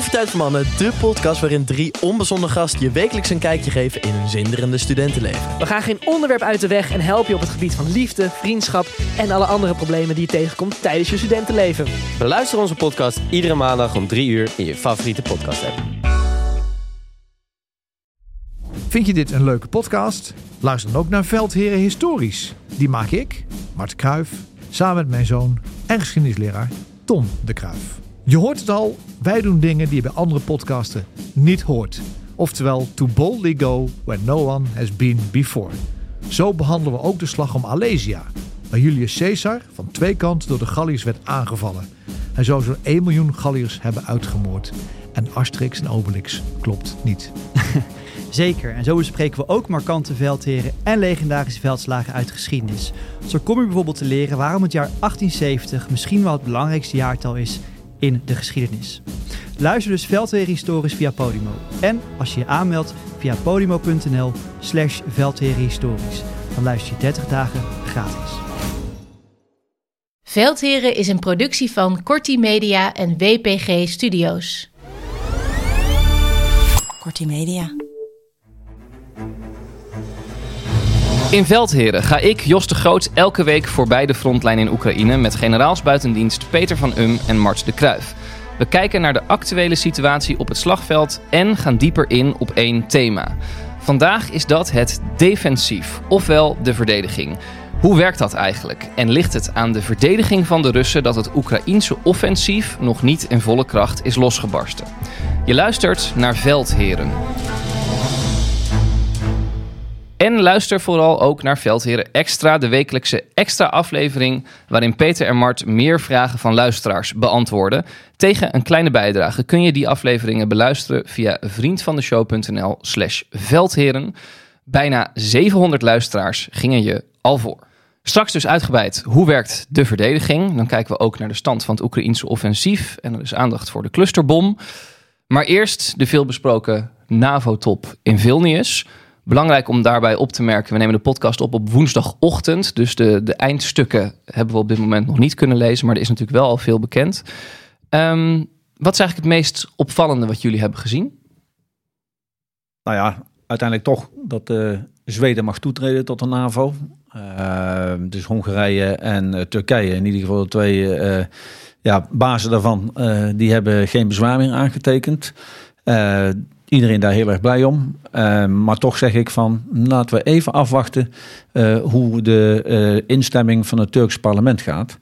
Koffietijd voor Mannen, de podcast waarin drie onbezonnen gasten je wekelijks een kijkje geven in hun zinderende studentenleven. We gaan geen onderwerp uit de weg en helpen je op het gebied van liefde, vriendschap en alle andere problemen die je tegenkomt tijdens je studentenleven. Beluister onze podcast iedere maandag om 3 uur in je favoriete podcast app. Vind je dit een leuke podcast? Luister dan ook naar Veldheren Historisch. Die maak ik, Mart Kruif, samen met mijn zoon en geschiedenisleraar Tom de Kruif. Je hoort het al, wij doen dingen die je bij andere podcasten niet hoort. Oftewel, to boldly go where no one has been before. Zo behandelen we ook de slag om Alesia, waar Julius Caesar van twee kanten door de Galliërs werd aangevallen. Hij zou zo'n 1 miljoen Galliërs hebben uitgemoord. En Asterix en Obelix klopt niet. Zeker, en zo bespreken we ook markante veldheren en legendarische veldslagen uit de geschiedenis. Zo kom je bijvoorbeeld te leren waarom het jaar 1870 misschien wel het belangrijkste jaartal is in de geschiedenis. Luister dus Veldheren Historisch via Podimo. En als je je aanmeldt via podimo.nl slash veldherenhistorisch. Dan luister je 30 dagen gratis. Veldheren is een productie van Corti Media en WPG Studios. Kortie Media. In Veldheren ga ik, Jos de Groot, elke week voorbij de frontlijn in Oekraïne met generaals buitendienst Peter van Um en Mart de Kruif. We kijken naar de actuele situatie op het slagveld en gaan dieper in op één thema. Vandaag is dat het defensief, ofwel de verdediging. Hoe werkt dat eigenlijk? En ligt het aan de verdediging van de Russen dat het Oekraïense offensief nog niet in volle kracht is losgebarsten? Je luistert naar Veldheren. En luister vooral ook naar Veldheren Extra, de wekelijkse extra aflevering waarin Peter en Mart meer vragen van luisteraars beantwoorden. Tegen een kleine bijdrage kun je die afleveringen beluisteren via vriendvandeshow.nl slash veldheren. Bijna 700 luisteraars gingen je al voor. Straks dus uitgebreid hoe werkt de verdediging. Dan kijken we ook naar de stand van het Oekraïense offensief en er is aandacht voor de clusterbom. Maar eerst de veelbesproken NAVO-top in Vilnius. Belangrijk om daarbij op te merken, we nemen de podcast op op woensdagochtend. Dus de, de eindstukken hebben we op dit moment nog niet kunnen lezen, maar er is natuurlijk wel al veel bekend. Ehm, wat is eigenlijk het meest opvallende wat jullie hebben gezien? Nou ja, uiteindelijk toch dat uh, Zweden mag toetreden tot de NAVO. Uh, dus Hongarije en uh, Turkije, in ieder geval de twee uh, ja, bazen daarvan, die hebben geen bezwaar meer aangetekend. Iedereen daar heel erg blij om. maar toch zeg ik van, laten we even afwachten hoe de instemming van het Turks parlement gaat.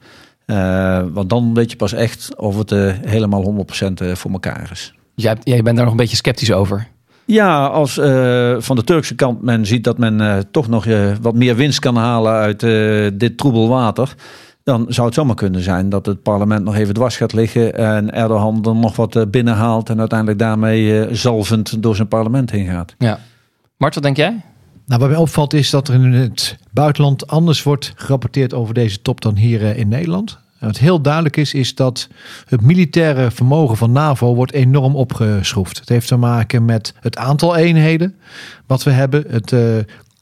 want dan weet je pas echt of het helemaal 100% voor elkaar is. Jij, jij bent daar nog een beetje sceptisch over. Ja, als uh, van de Turkse kant men ziet dat men uh, toch nog uh, wat meer winst kan halen uit dit troebel water. Dan zou het zomaar kunnen zijn dat het parlement nog even dwars gaat liggen. En Erdogan er nog wat binnenhaalt. En uiteindelijk daarmee zalvend door zijn parlement heen gaat. Ja. Mart, wat denk jij? Nou, wat mij opvalt is dat er in het buitenland anders wordt gerapporteerd over deze top dan hier in Nederland. En wat heel duidelijk is, is dat het militaire vermogen van NAVO wordt enorm opgeschroefd. Het heeft te maken met het aantal eenheden wat we hebben, het uh,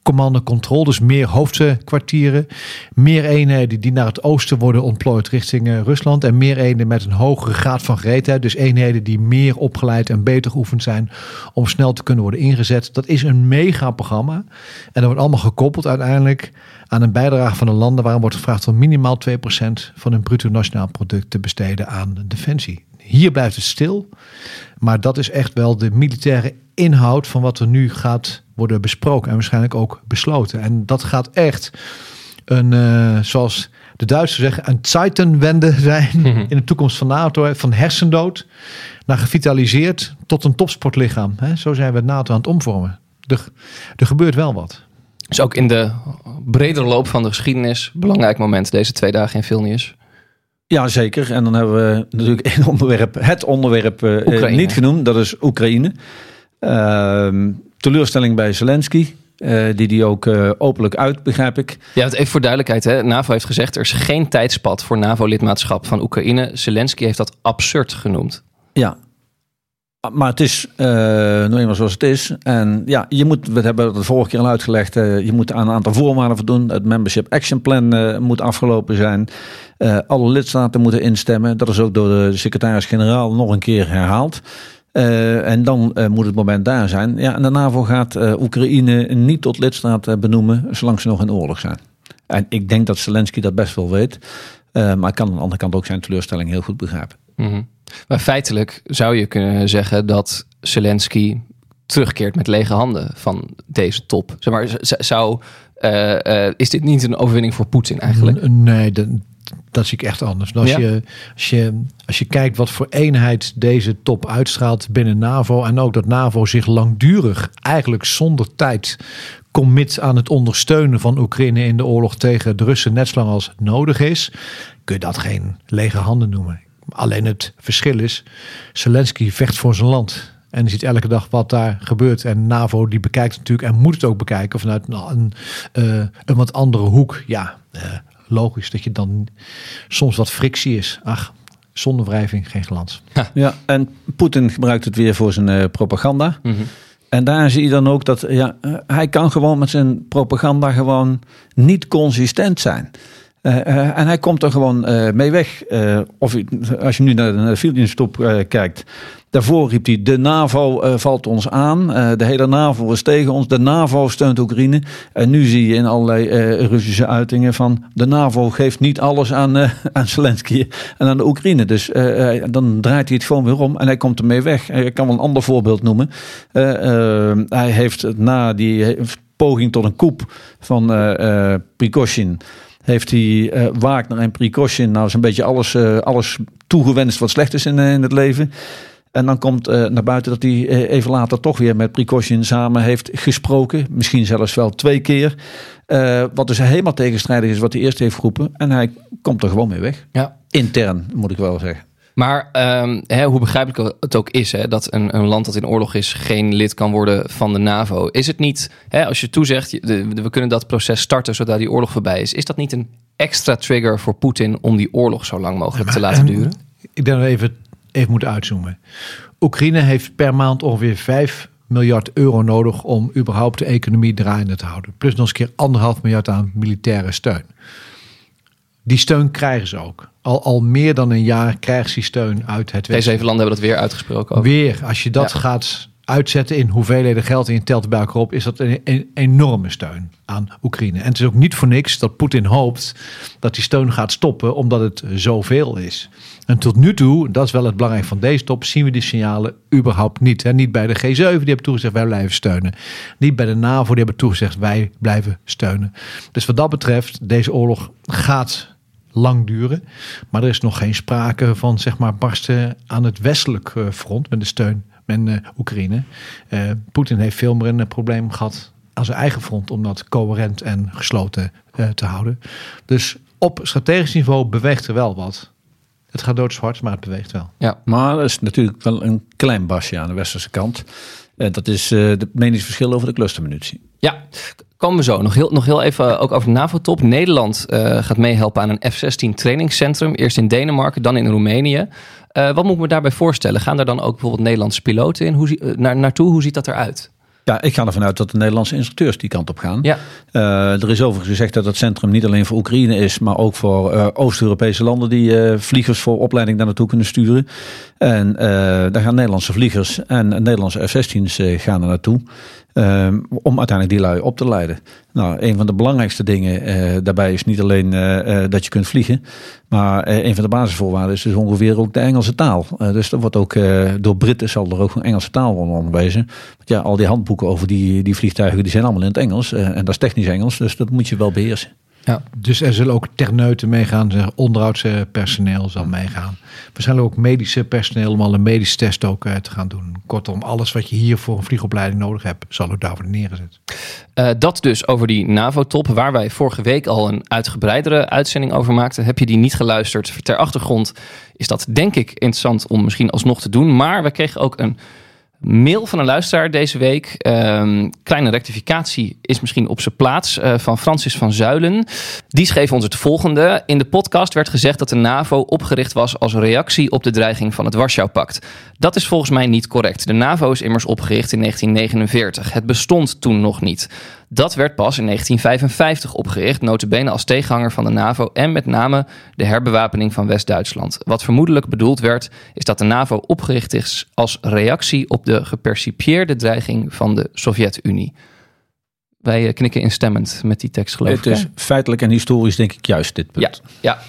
command control, dus meer hoofdkwartieren, meer eenheden die naar het oosten worden ontplooid richting uh, Rusland en meer eenheden met een hogere graad van gereedheid, dus eenheden die meer opgeleid en beter geoefend zijn om snel te kunnen worden ingezet. Dat is een mega programma en dat wordt allemaal gekoppeld uiteindelijk aan een bijdrage van de landen waarom wordt gevraagd om minimaal 2% van hun bruto nationaal product te besteden aan defensie. Hier blijft het stil, maar dat is echt wel de militaire inhoud van wat er nu gaat worden besproken en waarschijnlijk ook besloten. En dat gaat echt een, uh, zoals de Duitsers zeggen, een Zeitenwende zijn in de toekomst van NATO. Van hersendood naar gevitaliseerd tot een topsportlichaam. Zo zijn we het NATO aan het omvormen. Er, er gebeurt wel wat. Dus ook in de bredere loop van de geschiedenis belangrijk moment deze twee dagen in Vilnius. Ja, zeker. En dan hebben we natuurlijk één onderwerp, het onderwerp uh, niet genoemd. Dat is Oekraïne. Uh, teleurstelling bij Zelensky. eh, die die ook eh, openlijk uit, begrijp ik. Ja, want even voor duidelijkheid. Hè. NAVO heeft gezegd er is geen tijdspad voor NAVO-lidmaatschap van Oekraïne. Zelensky heeft dat absurd genoemd. Ja. Maar het is uh, nou eenmaal zoals het is. En ja, je moet, we hebben het de vorige keer al uitgelegd, uh, je moet aan een aantal voorwaarden voldoen. Het Membership Action Plan uh, moet afgelopen zijn. alle lidstaten moeten instemmen. Dat is ook door de secretaris-generaal nog een keer herhaald. En dan moet het moment daar zijn. Ja, en de NAVO gaat Oekraïne niet tot lidstaat benoemen, zolang ze nog in oorlog zijn. En ik denk dat Zelensky dat best wel weet. maar ik kan aan de andere kant ook zijn teleurstelling heel goed begrijpen. Mm -hmm. Maar feitelijk zou je kunnen zeggen dat Zelensky terugkeert met lege handen van deze top. Zeg maar, zou, uh, uh, is dit niet een overwinning voor Poetin eigenlijk? Nee, dat, dat zie ik echt anders. Als, ja? je, als, je, als je kijkt wat voor eenheid deze top uitstraalt binnen NAVO en ook dat NAVO zich langdurig, eigenlijk zonder tijd, commit aan het ondersteunen van Oekraïne in de oorlog tegen de Russen net zo lang als nodig is, kun je dat geen lege handen noemen. Alleen het verschil is, Zelensky vecht voor zijn land. En je ziet elke dag wat daar gebeurt. En NAVO die bekijkt natuurlijk en moet het ook bekijken vanuit een, uh, een wat andere hoek. Ja, uh, logisch dat je dan soms wat frictie is. Ach, zonder wrijving geen glans. Ja, ja en Poetin gebruikt het weer voor zijn uh, propaganda. Mm -hmm. En daar zie je dan ook dat ja, hij kan gewoon met zijn propaganda gewoon niet consistent zijn. Uh, uh, en hij komt er gewoon uh, mee weg. of als je nu naar de Fieldinstop kijkt. Daarvoor riep hij: De NAVO valt ons aan. de hele NAVO is tegen ons. De NAVO steunt Oekraïne. En nu zie je in allerlei Russische uitingen van. De NAVO geeft niet alles aan, aan Zelensky en aan de Oekraïne. Dus dan draait hij het gewoon weer om en hij komt ermee weg. Ik kan wel een ander voorbeeld noemen. hij heeft na die poging tot een koep van Prigozhin heeft hij uh, Wagner en Prigozhin nou zo'n beetje alles, uh, alles toegewenst wat slecht is in, uh, in het leven. En dan komt naar buiten dat hij even later toch weer met Prigozhin samen heeft gesproken. Misschien zelfs wel twee keer. wat dus helemaal tegenstrijdig is wat hij eerst heeft geroepen. En hij komt er gewoon mee weg. Ja. Intern, moet ik wel zeggen. Maar um, hè, hoe begrijpelijk het ook is, hè, dat een, een, land dat in oorlog is geen lid kan worden van de NAVO. Is het niet, hè, als je toezegt, de, de, we kunnen dat proces starten zodra die oorlog voorbij is. Is dat niet een extra trigger voor Poetin om die oorlog zo lang mogelijk te laten duren? Ik denk dat even, even moeten uitzoomen. Oekraïne heeft per maand ongeveer 5 miljard euro nodig om überhaupt de economie draaiende te houden. Plus nog eens een keer anderhalf miljard aan militaire steun. Die steun krijgen ze ook. Al, al meer dan een jaar krijgen ze steun uit het Westen. Deze zeven landen hebben dat weer uitgesproken. Ook. Weer, als je dat ja. gaat uitzetten in hoeveelheden geld en je telt bij elkaar op, is dat een, een, enorme steun aan Oekraïne. En het is ook niet voor niks dat Poetin hoopt dat die steun gaat stoppen, omdat het zoveel is. En tot nu toe, dat is wel het belangrijk van deze top, zien we die signalen überhaupt niet. Hè? Niet bij de G7, die hebben toegezegd wij blijven steunen. Niet bij de NAVO, die hebben toegezegd wij blijven steunen. Dus wat dat betreft, deze oorlog gaat lang duren. Maar er is nog geen sprake van zeg maar, barsten aan het westelijk front met de steun met uh, Oekraïne. Uh, Poetin heeft veel meer een probleem gehad aan zijn eigen front om dat coherent en gesloten te houden. Dus op strategisch niveau beweegt er wel wat. Het gaat doodzwart, maar het beweegt wel. Ja, maar er is natuurlijk wel een klein basje aan de westerse kant. Dat is het meningsverschil over de clustermunitie. Ja, Komen we zo. Nog heel, nog heel even ook over de NAVO-top. Nederland gaat meehelpen aan een F-16 trainingscentrum. Eerst in Denemarken, dan in Roemenië. Wat moet ik me daarbij voorstellen? Gaan er dan ook bijvoorbeeld Nederlandse piloten in? Hoe, naar, naartoe? Hoe ziet dat eruit? Ja, ik ga ervan uit dat de Nederlandse instructeurs die kant op gaan. Ja. Uh, er is overigens gezegd dat het centrum niet alleen voor Oekraïne is, maar ook voor uh, Oost-Europese landen die uh, vliegers voor opleiding daar naartoe kunnen sturen. En daar gaan Nederlandse vliegers en Nederlandse F-16's gaan er naartoe. Um, om uiteindelijk die lui op te leiden. Nou, een van de belangrijkste dingen uh, daarbij is niet alleen uh, uh, dat je kunt vliegen, maar een van de basisvoorwaarden is dus ongeveer ook de Engelse taal. dus er wordt ook door Britten zal er ook een Engelse taal worden onderwezen. Want ja, al die handboeken over die, die vliegtuigen die zijn allemaal in het Engels en dat is technisch Engels, dus dat moet je wel beheersen. Ja. Dus er zullen ook techneuten meegaan, onderhoudspersoneel zal meegaan. Waarschijnlijk ook medische personeel om al een medische test ook uh, te gaan doen. Kortom, alles wat je hier voor een vliegopleiding nodig hebt, zal ook daarvoor neergezet. Uh, dat dus over die NAVO-top, waar wij vorige week al een uitgebreidere uitzending over maakten. Heb je die niet geluisterd? Ter achtergrond is dat denk ik interessant om misschien alsnog te doen. Maar we kregen ook een Mail van een luisteraar deze week. Ehm, kleine rectificatie is misschien op zijn plaats. eh, van Francis van Zuilen. Die schreef ons het volgende. In de podcast werd gezegd dat de NAVO opgericht was als reactie op de dreiging van het Warschau-pact. Dat is volgens mij niet correct. De NAVO is immers opgericht in 1949. Het bestond toen nog niet. Dat werd pas in 1955 opgericht, notabene als tegenhanger van de NAVO en met name de herbewapening van West-Duitsland. Wat vermoedelijk bedoeld werd, is dat de NAVO opgericht is als reactie op de gepercipieerde dreiging van de Sovjet-Unie. Wij eh, knikken instemmend met die tekst, geloof Het ik. is hè? feitelijk en historisch denk ik juist dit punt. Ja, ja,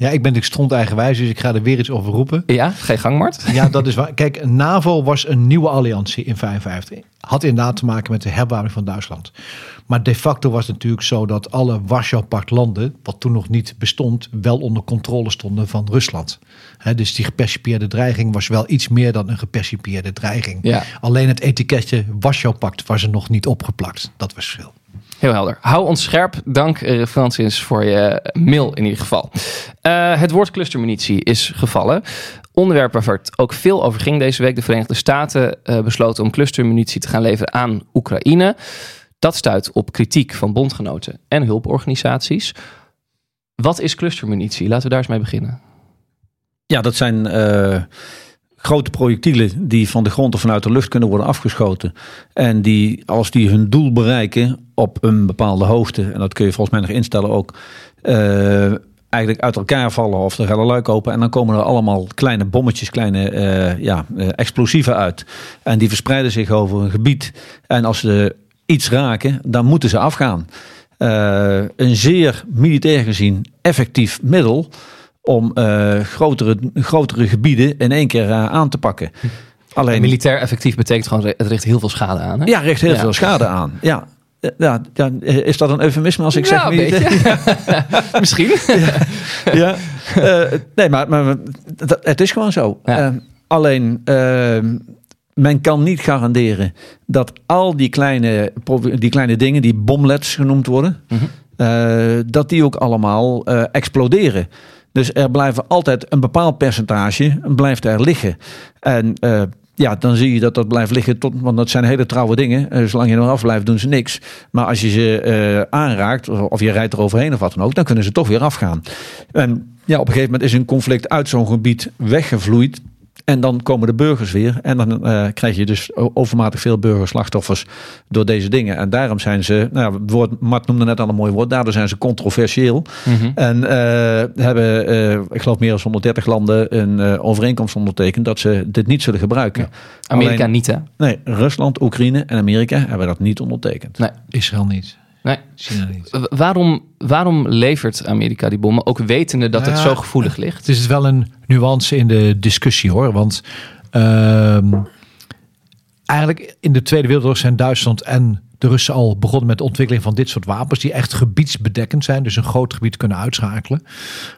Ja, ik ben ik stront eigenwijs, dus ik ga er weer iets over roepen. ja, geen gang, Mart. Ja, dat is waar. Kijk, NAVO was een nieuwe alliantie in 1955. Had inderdaad te maken met de herwaarding van Duitsland. Maar de facto was het natuurlijk zo dat alle Warschau-pact-landen, wat toen nog niet bestond, wel onder controle stonden van Rusland. Dus die gepercipieerde dreiging was wel iets meer dan een gepercipieerde dreiging. Ja. Alleen het etiketje Warschau-pact was er nog niet opgeplakt. Dat was veel. Heel helder. Hou ons scherp. Dank eh, Francis voor je mail in ieder geval. Eh, het woord clustermunitie is gevallen. Onderwerp waar het ook veel over ging deze week. De Verenigde Staten eh, besloten om clustermunitie te gaan leveren aan Oekraïne. Dat stuit op kritiek van bondgenoten en hulporganisaties. Wat is clustermunitie? Laten we daar eens mee beginnen. Ja, dat zijn grote projectielen die van de grond of vanuit de lucht kunnen worden afgeschoten. En die, als die hun doel bereiken op een bepaalde hoogte, en dat kun je volgens mij nog instellen ook, eh, eigenlijk uit elkaar vallen of er gaan luik open. En dan komen er allemaal kleine bommetjes, kleine eh, ja, eh, explosieven uit. En die verspreiden zich over een gebied. En als ze iets raken, dan moeten ze afgaan. Een zeer militair gezien effectief middel om eh, grotere, grotere gebieden in één keer eh, aan te pakken. Alleen, Militair effectief betekent gewoon, het richt heel veel schade aan. Hè? ja, richt heel Ja. veel schade aan. Ja. Ja, ja, is dat een eufemisme als ik zeg Ja, militair? Misschien. ja. Eh, nee, maar, maar dat- het is gewoon zo. Ja. Eh, alleen, eh, men kan niet garanderen dat al die kleine, die kleine dingen, die bomlets genoemd worden, Mhm. dat die ook allemaal exploderen. Dus er blijven altijd een bepaald percentage blijft er liggen. En eh, ja, dan zie je dat dat blijft liggen, tot, want dat zijn hele trouwe dingen. Eh, zolang je er af blijft, doen ze niks. Maar als je ze eh, aanraakt, of, of je rijdt er overheen of wat dan ook, dan kunnen ze toch weer afgaan. En ja, op een gegeven moment is een conflict uit zo'n gebied weggevloeid. En dan komen de burgers weer. En dan eh, krijg je dus overmatig veel burgerslachtoffers door deze dingen. En daarom zijn ze, nou, ja, het woord, Mart noemde net al een mooi woord, daardoor zijn ze controversieel. Mhm. En eh, hebben, eh, ik geloof meer dan 130 landen een eh, overeenkomst ondertekend dat ze dit niet zullen gebruiken. Amerika Alleen- niet, hè? Nee, Rusland, Oekraïne en Amerika hebben dat niet ondertekend. Nee. Israël niet. Nee. China niet. W- Waarom, waarom levert Amerika die bommen, ook wetende dat het Ja. zo gevoelig ligt? Het is wel een nuance in de discussie hoor. Want ehm, eigenlijk in de Tweede Wereldoorlog zijn Duitsland en de Russen al begonnen met de ontwikkeling van dit soort wapens. Die echt gebiedsbedekkend zijn. Dus een groot gebied kunnen uitschakelen.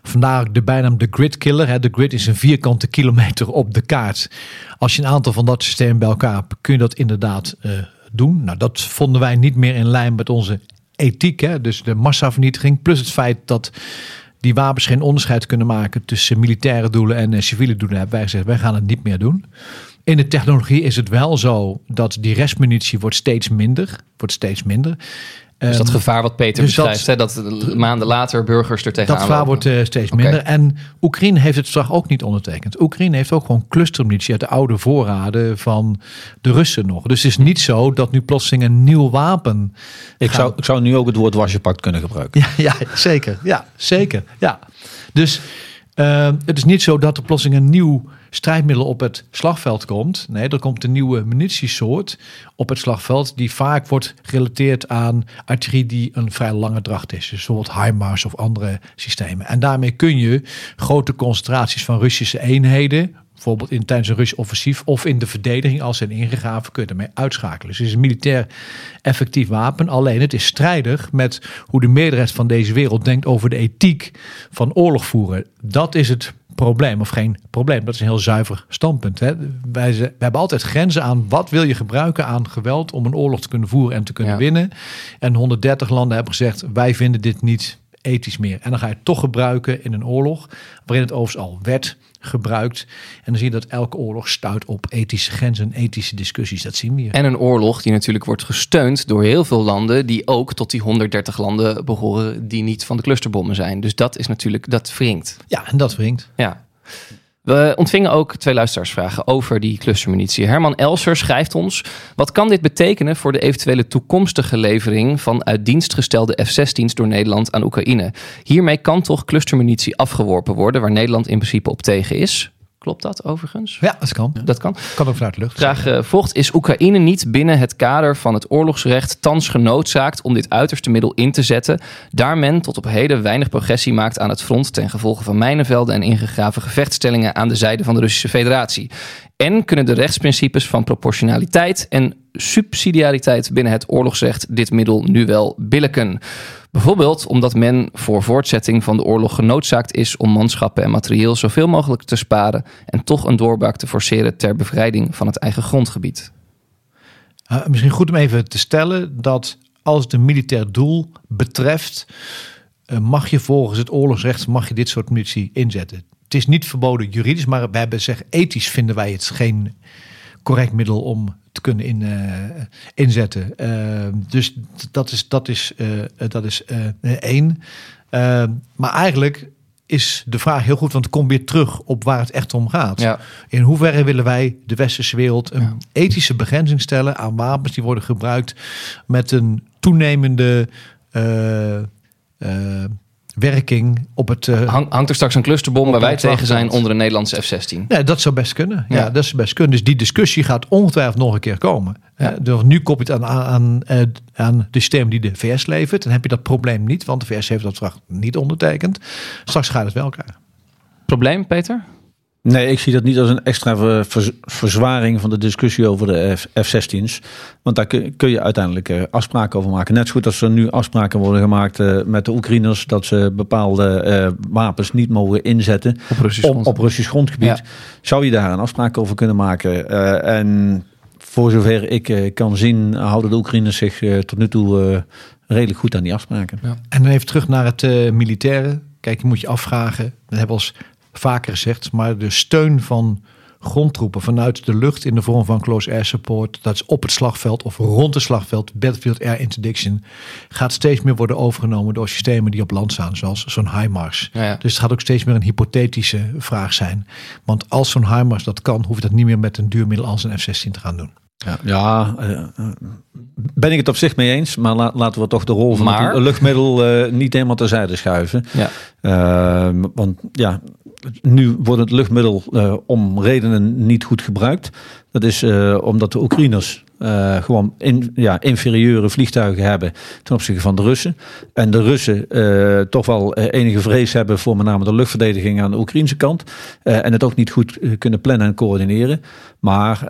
Vandaar de bijnaam de grid killer. hè. De grid is een vierkante kilometer op de kaart. Als je een aantal van dat systeem bij elkaar hebt, kun je dat inderdaad eh, doen. Nou, dat vonden wij niet meer in lijn met onze ethiek. Hè? Dus de massavernietiging. Plus het feit dat die wapens geen onderscheid kunnen maken tussen militaire doelen en eh, civiele doelen, hebben wij gezegd, wij gaan het niet meer doen. In de technologie is het wel zo dat die restmunitie wordt steeds minder. Wordt steeds minder. Dus dat Ehm, gevaar wat Peter dus dat- beschrijft, hè, dat maanden later burgers er tegenaan dat gevaar wordt eh, steeds minder. En Oekraïne heeft het straks ook niet ondertekend. Oekraïne heeft ook gewoon clustermunitie uit de oude voorraden van de Russen nog. Dus het is niet zo dat nu plotseling een nieuw wapen. Ik gaat- zou, ik zou nu ook het woord wasjepact kunnen gebruiken. Ja, ja zeker. Ja, zeker. Ja. Dus eh, het is niet zo dat er plotseling een nieuw strijdmiddel op het slagveld komt. Nee, er komt een nieuwe munitiesoort op het slagveld die vaak wordt gerelateerd aan artillerie die een vrij lange dracht is. Dus bijvoorbeeld HIMARS of andere systemen. En daarmee kun je grote concentraties van Russische eenheden bijvoorbeeld in, tijdens een Russisch offensief of in de verdediging als ze zijn ingegraven, kun je ermee uitschakelen. Dus het is een militair effectief wapen. Alleen het is strijdig met hoe de meerderheid van deze wereld denkt over de ethiek van oorlog voeren. Dat is het probleem, of geen probleem. Dat is een heel zuiver standpunt. Hè. Wij, we hebben altijd grenzen aan wat wil je gebruiken aan geweld om een oorlog te kunnen voeren en te kunnen Ja. winnen. En 130 landen hebben gezegd, wij vinden dit niet ethisch meer. En dan ga je het toch gebruiken in een oorlog, waarin het overigens al werd gebruikt. En dan zie je dat elke oorlog stuit op ethische grenzen, ethische discussies. Dat zien we hier. En een oorlog die natuurlijk wordt gesteund door heel veel landen die ook tot die 130 landen behoren die niet van de clusterbommen zijn. Dus dat is natuurlijk, dat wringt. Ja, en dat wringt. Ja. We ontvingen ook twee luisteraarsvragen over die clustermunitie. Herman Elser schrijft ons: Wat kan dit betekenen voor de eventuele toekomstige levering van uit dienst gestelde F-16's door Nederland aan Oekraïne? Hiermee kan toch clustermunitie afgeworpen worden, waar Nederland in principe op tegen is? Klopt dat overigens? Ja, dat kan. Dat kan. Kan ook vanuit de lucht. Vraag eh, volgt: Is Oekraïne niet binnen het kader van het oorlogsrecht thans genoodzaakt om dit uiterste middel in te zetten, daar men tot op heden weinig progressie maakt aan het front ten gevolge van mijnenvelden en ingegraven gevechtstellingen aan de zijde van de Russische Federatie? En kunnen de rechtsprincipes van proportionaliteit en subsidiariteit binnen het oorlogsrecht dit middel nu wel billiken? Bijvoorbeeld omdat men voor voortzetting van de oorlog genoodzaakt is om manschappen en materieel zoveel mogelijk te sparen en toch een doorbraak te forceren ter bevrijding van het eigen grondgebied. Uh, misschien goed om even te stellen dat als het militair doel betreft, uh, mag je volgens het oorlogsrecht mag je dit soort munitie inzetten. Het is niet verboden juridisch, maar we hebben zeggen ethisch vinden wij het geen correct middel om te kunnen in, uh, inzetten. Uh, dus dat is, dat is, uh, dat is één. maar eigenlijk is de vraag heel goed, want het komt weer terug op waar het echt om gaat. Ja. In hoeverre willen wij de westerse wereld een ja. ethische begrenzing stellen aan wapens die worden gebruikt met een toenemende werking op het. Uh, Hang, hangt er straks een clusterbom waar wij tegen zijn onder een Nederlandse F-16? Nee, dat zou best kunnen. Ja. ja. dat zou best kunnen. Dus die discussie gaat ongetwijfeld nog een keer komen. Ja. Uh, nu kop je het aan, aan, uh, aan de systeem die de VS levert. Dan heb je dat probleem niet, want de VS heeft dat verdrag niet ondertekend. Straks gaat het wel krijgen. Probleem, Peter? Nee, ik zie dat niet als een extra ver, verzwaring van de discussie over de F-16's. Want daar kun, kun, je uiteindelijk uh, afspraken over maken. Net zo goed als er nu afspraken worden gemaakt uh, met de Oekraïners dat ze bepaalde uh, wapens niet mogen inzetten op Russisch, op, op Russisch grondgebied. Ja. Zou je daar een afspraak over kunnen maken? en voor zover ik kan zien, houden de Oekraïners zich tot nu toe redelijk goed aan die afspraken. Ja. En dan even terug naar het militaire. Kijk, je moet je afvragen. We hebben als vaker gezegd, maar de steun van grondtroepen vanuit de lucht in de vorm van close air support, dat is op het slagveld of rond het slagveld, battlefield air interdiction, gaat steeds meer worden overgenomen door systemen die op land staan, zoals zo'n HIMARS. Ja, ja. Dus het gaat ook steeds meer een hypothetische vraag zijn. Want als zo'n HIMARS dat kan, hoeft dat niet meer met een duurmiddel als een F-16 te gaan doen. Ja, ja uh, ben ik het op zich mee eens, maar la, laten we toch de rol van maar... het luchtmiddel uh, niet helemaal terzijde schuiven. Ja. Uh, want ja, nu wordt het luchtmiddel uh, om redenen niet goed gebruikt. Dat is uh, omdat de Oekraïners uh, gewoon in, ja, inferieure vliegtuigen hebben ten opzichte van de Russen. En de Russen toch wel enige vrees hebben voor met name de luchtverdediging aan de Oekraïnse kant. en het ook niet goed kunnen plannen en coördineren. Maar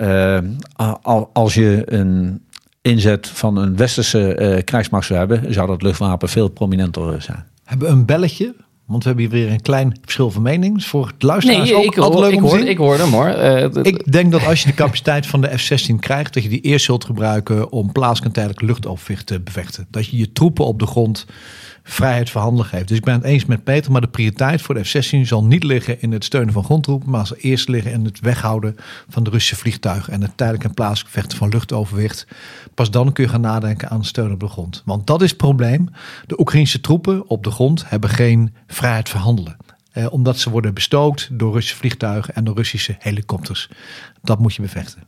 als je een inzet van een westerse krijgsmacht zou hebben, zou dat luchtwapen veel prominenter zijn. Hebben een belletje? Want we hebben hier weer een klein verschil van mening. Voor het luisteraars nee, ook ik, hoor, leuk ik, hoor, ik hoor hem hoor. Uh, Ik denk dat als je de capaciteit van de F-16 krijgt, dat je die eerst zult gebruiken om plaatselijk en tijdelijk luchtoverwicht te bevechten. Dat je je troepen op de grond vrijheid van handelen geeft. Dus ik ben het eens met Peter, maar de prioriteit voor de F-16 zal niet liggen in het steunen van grondtroepen, maar zal eerst liggen in het weghouden van de Russische vliegtuigen en het tijdelijk en plaatselijk vechten van luchtoverwicht. Pas dan kun je gaan nadenken aan steun op de grond. Want dat is het probleem. De Oekraïnse troepen op de grond hebben geen vrijheid van handelen. Eh, omdat ze worden bestookt door Russische vliegtuigen en door Russische helikopters. Dat moet je bevechten.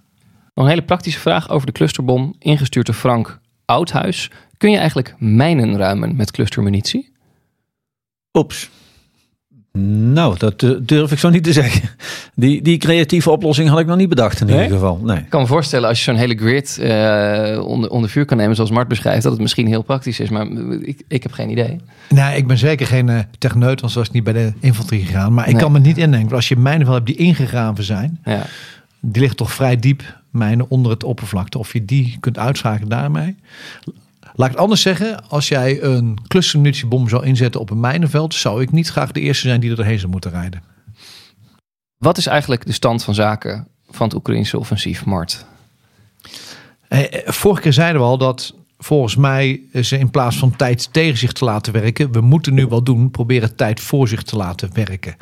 Nog een hele praktische vraag over de clusterbom, ingestuurd door Frank Oudhuis. Kun je eigenlijk mijnen ruimen met clustermunitie? Oeps. Nou, dat uh, durf ik zo niet te zeggen. Die, die creatieve oplossing had ik nog niet bedacht in Nee? ieder geval. Nee. Ik kan me voorstellen als je zo'n hele grid eh, onder, onder vuur kan nemen, zoals Mart beschrijft, dat het misschien heel praktisch is, maar ik, ik heb geen idee. Nou, ik ben zeker geen uh, techneut, want zo was het niet bij de infanterie gegaan. Maar ik Nee. kan me niet indenken. want Als je mijnen wel hebt die ingegraven zijn, Ja. die ligt toch vrij diep, mijnen onder het oppervlakte. Of je die kunt uitschakelen daarmee. Laat ik het anders zeggen. Als jij een clustermunitiebom zou inzetten op een mijnenveld, zou ik niet graag de eerste zijn die er doorheen zou moeten rijden. Wat is eigenlijk de stand van zaken van het Oekraïnse offensief, Mart? Eh, eh, vorige keer zeiden we al dat volgens mij ze in plaats van tijd tegen zich te laten werken, we moeten nu wat doen, proberen tijd voor zich te laten werken.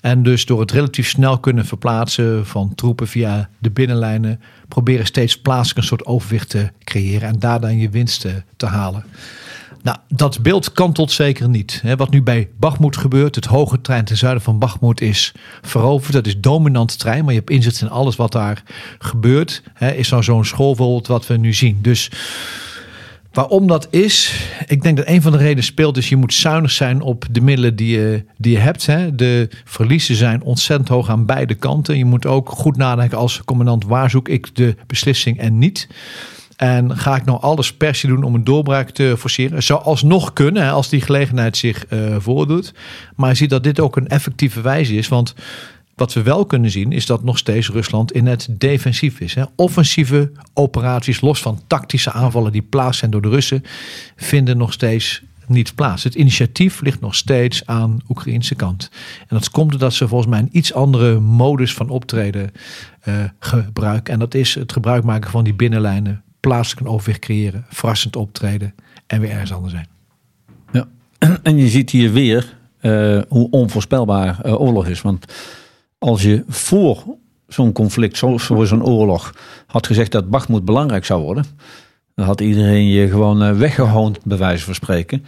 En dus door het relatief snel kunnen verplaatsen van troepen via de binnenlijnen, proberen steeds plaatselijk een soort overwicht te creëren en daar dan je winsten te halen. Nou, dat beeld kantelt zeker niet. Wat nu bij Bachmoed gebeurt, het hoge trein ten zuiden van Bachmoed is veroverd. Dat is dominant trein, maar je hebt inzicht in alles wat daar gebeurt. Is nou zo'n schoolvoorbeeld wat we nu zien. Dus waarom dat is, ik denk dat een van de redenen speelt is je moet zuinig zijn op de middelen die je, die je hebt. De verliezen zijn ontzettend hoog aan beide kanten. Je moet ook goed nadenken als commandant waar zoek ik de beslissing en niet. En ga ik nou alles per se doen om een doorbraak te forceren? Zou alsnog kunnen als die gelegenheid zich uh, voordoet. Maar je ziet dat dit ook een effectieve wijze is. Want wat we wel kunnen zien is dat nog steeds Rusland in het defensief is. Hè. Offensieve operaties, los van tactische aanvallen die plaats zijn door de Russen, vinden nog steeds niet plaats. Het initiatief ligt nog steeds aan Oekraïnse kant. En dat komt omdat ze volgens mij een iets andere modus van optreden uh, gebruiken. En dat is het gebruik maken van die binnenlijnen plaatselijk een overwicht creëren, verrassend optreden en weer ergens anders zijn. Ja, en je ziet hier weer uh, hoe onvoorspelbaar uh, oorlog is. Want als je voor zo'n conflict, zo, voor zo'n oorlog, had gezegd dat Bakhmut belangrijk zou worden, dan had iedereen je gewoon uh, weggehoond, bij wijze van spreken.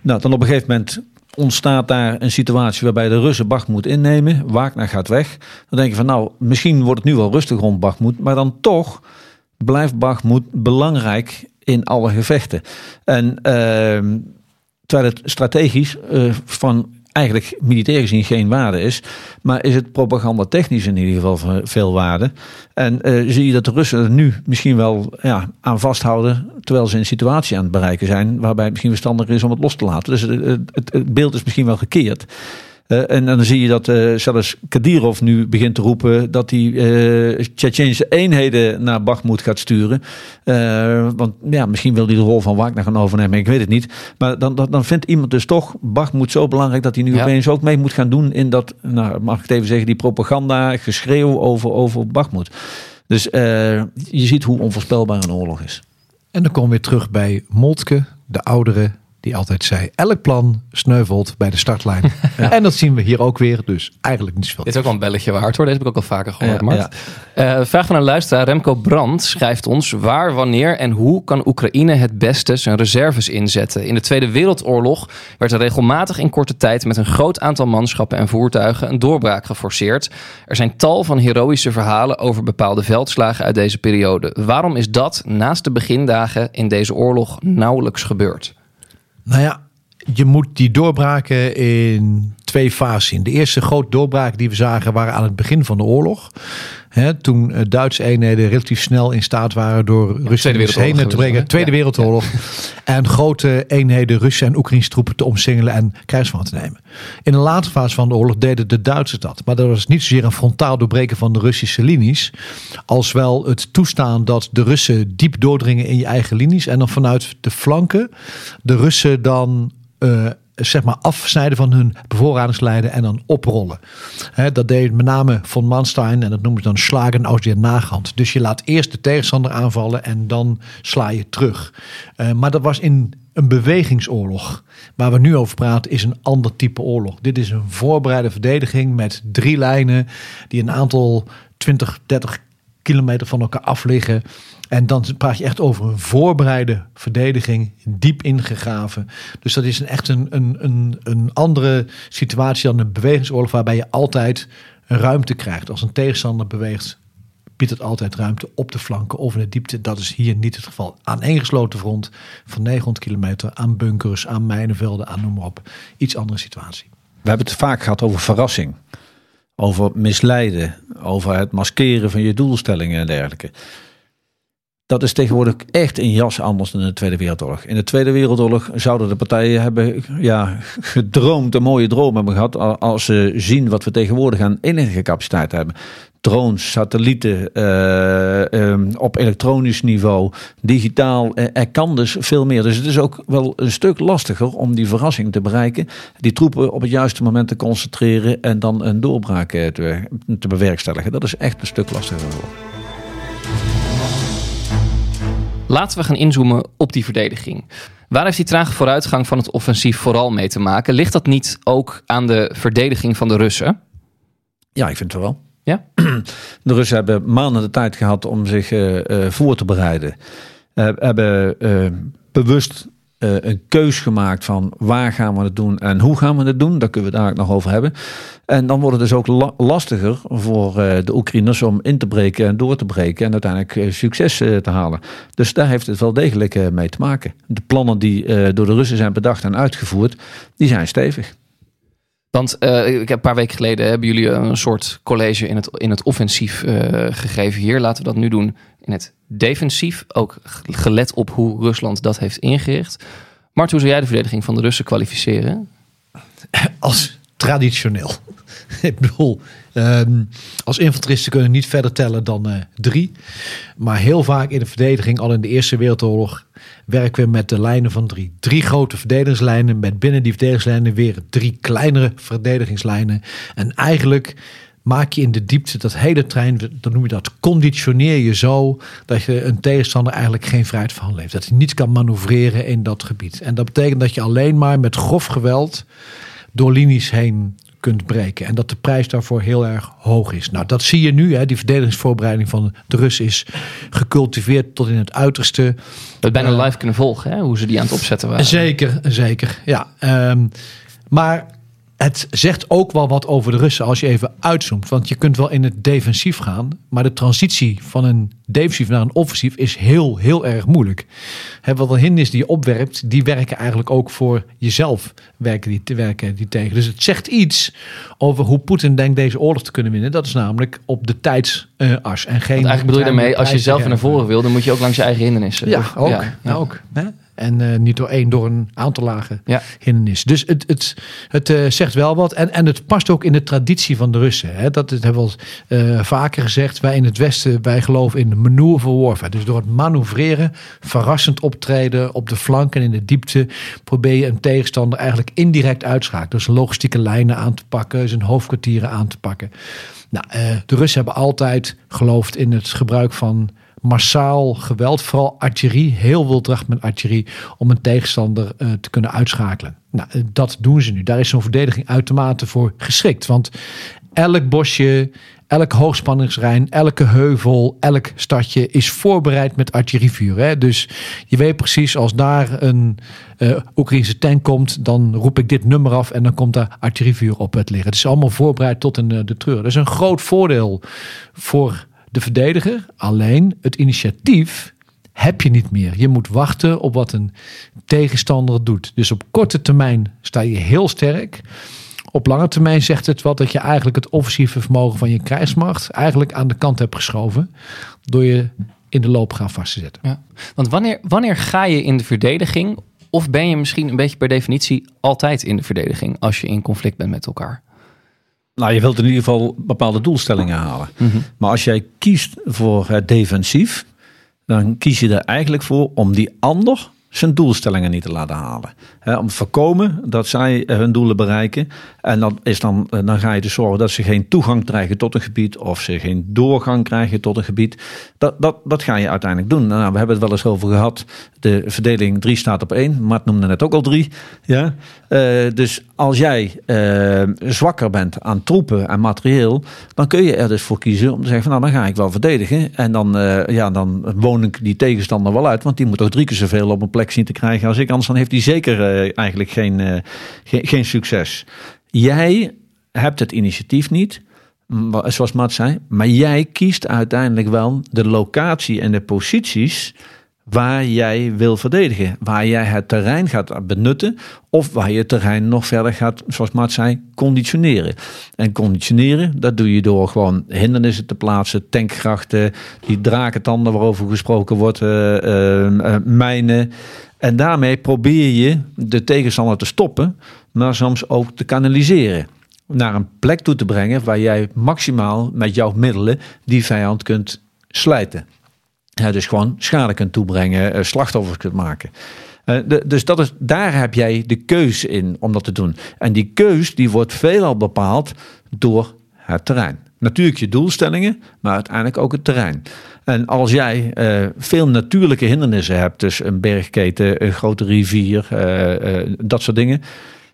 Nou, dan op een gegeven moment ontstaat daar een situatie waarbij de Russen Bakhmut innemen, Wagner gaat weg. Dan denk je van nou, misschien wordt het nu wel rustig rond Bakhmut, maar dan toch blijft Bakhmut belangrijk in alle gevechten. En uh, terwijl het strategisch uh, van eigenlijk militair gezien geen waarde is, maar is het propagandatechnisch in ieder geval veel waarde. En uh, zie je dat de Russen er nu misschien wel ja, aan vasthouden, terwijl ze een situatie aan het bereiken zijn, waarbij het misschien verstandiger is om het los te laten. Dus het beeld is misschien wel gekeerd. Uh, en dan zie je dat uh, zelfs Kadirov nu begint te roepen dat hij uh, eenheden naar Bakhmut gaat sturen. want ja, misschien wil hij de rol van Wagner gaan overnemen, ik weet het niet. Maar dan, dan, dan vindt iemand dus toch Bakhmut zo belangrijk dat hij nu ja. opeens ook mee moet gaan doen in dat, nou, mag ik het even zeggen, die propaganda, geschreeuw over, over Bakhmut. Dus je ziet hoe onvoorspelbaar een oorlog is. En dan komen we weer terug bij Moltke, de oudere die altijd zei: elk plan sneuvelt bij de startlijn. En dat zien we hier ook weer, dus eigenlijk niet zoveel. Dit is ook wel een belletje waard hoor, deze heb ik ook al vaker gehoord. Ja, ja. Uh, vraag van een luisteraar, Remco Brandt, schrijft ons: waar, wanneer en hoe kan Oekraïne het beste zijn reserves inzetten? In de Tweede Wereldoorlog werd er regelmatig in korte tijd met een groot aantal manschappen en voertuigen een doorbraak geforceerd. Er zijn tal van heroïsche verhalen over bepaalde veldslagen uit deze periode. Waarom is dat naast de begindagen in deze oorlog nauwelijks gebeurd? Nou ja, je moet die doorbraken in twee fases zien. De eerste grote doorbraken die we zagen waren aan het begin van de oorlog. Toen eh, Duitse eenheden relatief snel in staat waren door ja, Rusland heen te brengen. Tweede ja. Wereldoorlog. En grote eenheden Russen en Oekraïnse troepen te omsingelen en krijgsmacht te nemen. In de laatste fase van de oorlog deden de Duitsers dat. Maar dat was niet zozeer een frontaal doorbreken van de Russische linies. Als wel het toestaan dat de Russen diep doordringen in je eigen linies. En dan vanuit de flanken de Russen dan... Uh, zeg maar afsnijden van hun bevoorradingslijnen en dan oprollen. dat deed met name von Manstein en dat noemen ze dan slagen aus der nagant. Dus je laat eerst de tegenstander aanvallen en dan sla je terug. Uh, maar dat was in een bewegingsoorlog. Waar we nu over praten is een ander type oorlog. Dit is een voorbereide verdediging met drie lijnen die een aantal 20, 30 kilometer van elkaar af liggen. En dan praat je echt over een voorbereide verdediging, diep ingegraven. Dus dat is een, echt een, een, een, andere situatie dan een bewegingsoorlog, waarbij je altijd ruimte krijgt. Als een tegenstander beweegt, biedt het altijd ruimte op de flanken of in de diepte. Dat is hier niet het geval. Aan gesloten front van 900 kilometer, aan bunkers, aan mijnenvelden, aan noem maar op. Iets andere situatie. We hebben het vaak gehad over verrassing. Over misleiden, over het maskeren van je doelstellingen en dergelijke. Dat is tegenwoordig echt een jas anders dan in de Tweede Wereldoorlog. In de Tweede Wereldoorlog zouden de partijen hebben ja, gedroomd, een mooie droom hebben gehad. Als ze zien wat we tegenwoordig aan capaciteit hebben. Drones, satellieten, uh, op elektronisch niveau, digitaal. Uh, er kan dus veel meer. Dus het is ook wel een stuk lastiger om die verrassing te bereiken. Die troepen op het juiste moment te concentreren en dan een doorbraak te, te bewerkstelligen. Dat is echt een stuk lastiger geworden. Laten we gaan inzoomen op die verdediging. Waar heeft die trage vooruitgang van het offensief vooral mee te maken? Ligt dat niet ook aan de verdediging van de Russen? Ja, ik vind het wel. Ja? De Russen hebben maanden de tijd gehad om zich eh, eh, voor te bereiden. Uh, hebben eh, bewust eh, een keus gemaakt van waar gaan we het doen en hoe gaan we het doen. Daar kunnen we daar ook nog over hebben. En dan wordt het dus ook la- lastiger voor eh, de Oekraïners om in te breken en door te breken en uiteindelijk eh, succes eh, te halen. Dus daar heeft het wel degelijk eh, mee te maken. De plannen die eh, door de Russen zijn bedacht en uitgevoerd, die zijn stevig. Want eh, ik heb een paar weken geleden hebben jullie een soort college in het, in het offensief eh, gegeven. Hier laten we dat nu doen in het defensief. Ook gelet op hoe Rusland dat heeft ingericht. Mart, hoe zou jij de verdediging van de Russen kwalificeren? als traditioneel. Ik bedoel, ehm, als infanteristen kunnen niet verder tellen dan eh, drie. Maar heel vaak in de verdediging, al in de Eerste Wereldoorlog, werken we met de lijnen van drie. Drie grote verdedigingslijnen, met binnen die verdedigingslijnen weer drie kleinere verdedigingslijnen. En eigenlijk maak je in de diepte dat hele trein, dan noem je dat, conditioneer je zo dat je een tegenstander eigenlijk geen vrijheid van heeft. Dat hij niet kan manoeuvreren in dat gebied. En dat betekent dat je alleen maar met grof geweld door linies heen kunt breken. En dat de prijs daarvoor heel erg hoog is. Nou, dat zie je nu. Hè. Die verdedigingsvoorbereiding van de Russen is gecultiveerd tot in het uiterste. We bijna Ja. live kunnen volgen, hè? hoe ze die aan het opzetten waren. Zeker, zeker. Ja. Ehm, maar het zegt ook wel wat over de Russen als je even uitzoomt. Want je kunt wel in het defensief gaan. Maar de transitie van een defensief naar een offensief is heel, heel erg moeilijk. Hè, wat de hindernis die je opwerpt, die werken eigenlijk ook voor jezelf. Werken die, te werken die tegen. Dus het zegt iets over hoe Poetin denkt deze oorlog te kunnen winnen. Dat is namelijk op de tijdsas. en geen Want eigenlijk bedoel je daarmee, als je zelf naar voren wil, dan moet je ook langs je eigen hindernissen. ja, Of- ook. ja, Ja, ook hè? En eh, niet door één, door een aantal lagen Ja. hindernissen. Dus het, het, het eh, zegt wel wat. En, en het past ook in de traditie van de Russen. Hè? Dat, dat hebben we al eh, vaker gezegd. Wij in het Westen, wij geloven in de. Dus door het manoeuvreren, verrassend optreden op de flank en in de diepte... probeer je een tegenstander eigenlijk indirect uitschakelen. Dus logistieke lijnen aan te pakken, zijn hoofdkwartieren aan te pakken. Nou, de Russen hebben altijd geloofd in het gebruik van massaal geweld, vooral artillerie, heel wildracht met artillerie, om een tegenstander eh, te kunnen uitschakelen. Nou, eh, dat doen ze nu. Daar is zo'n verdediging uitermate voor geschikt. Want elk bosje, elk hoogspanningsrijn, elke heuvel, elk stadje is voorbereid met artillerievuur. Hè? Dus je weet precies, als daar een eh Oekraïnse tank komt, dan roep ik dit nummer af en dan komt daar artillerievuur op het liggen. Het is allemaal voorbereid tot in eh, de treur. Dat is een groot voordeel voor de verdediger. Alleen het initiatief heb je niet meer. Je moet wachten op wat een tegenstander doet. Dus op korte termijn sta je heel sterk. Op lange termijn zegt het wat dat je eigenlijk het offensieve vermogen van je krijgsmacht eigenlijk aan de kant hebt geschoven. Door je in de loopgraaf vast te zetten. Want wanneer, wanneer ga je in de verdediging? Of ben je misschien een beetje per definitie altijd in de verdediging als je in conflict bent met elkaar? Nou, je wilt in ieder geval bepaalde doelstellingen halen. Mhm. Maar als jij kiest voor het defensief, dan kies je er eigenlijk voor om die ander zijn doelstellingen niet te laten halen. Om te voorkomen dat zij hun doelen bereiken. En dan, is dan, eh, dan ga je dus zorgen dat ze geen toegang krijgen tot een gebied. Of ze geen doorgang krijgen tot een gebied. Dat, dat, dat ga je uiteindelijk doen. Nou, we hebben het wel eens over gehad. De verdeling 3 staat op 1. Mart noemde net ook al 3. Ja? Eh, dus als jij eh, zwakker bent aan troepen en materieel. Dan kun je er dus voor kiezen om te zeggen van nou dan ga ik wel verdedigen. En dan, eh, ja, dan woon ik die tegenstander wel uit. Want die moet ook drie keer zoveel op een plek zien te krijgen als ik. Anders dan heeft hij zeker eh, eigenlijk geen, geen, geen succes. Jij hebt het initiatief niet. Zoals Matt zei, maar jij kiest uiteindelijk wel de locatie en de posities waar jij wil verdedigen. Waar jij het terrein gaat benutten of waar je het terrein nog verder gaat, zoals Maat zei, conditioneren. En conditioneren, dat doe je door gewoon hindernissen te plaatsen, tankgrachten, die drakentanden waarover gesproken wordt, eh, eh, eh, mijnen. En daarmee probeer je de tegenstander te stoppen, maar soms ook te kanaliseren. Naar een plek toe te brengen waar jij maximaal met jouw middelen die vijand kunt slijten. Dus gewoon schade kunt toebrengen, eh, slachtoffers kunt maken. Eh, dus dat is, daar heb jij de keus in om dat te doen. En die keus die wordt veelal bepaald door het terrein. natuurlijk je doelstellingen, maar uiteindelijk ook het terrein. En als jij eh, veel natuurlijke hindernissen hebt, dus een bergketen, een grote rivier, dat soort dingen.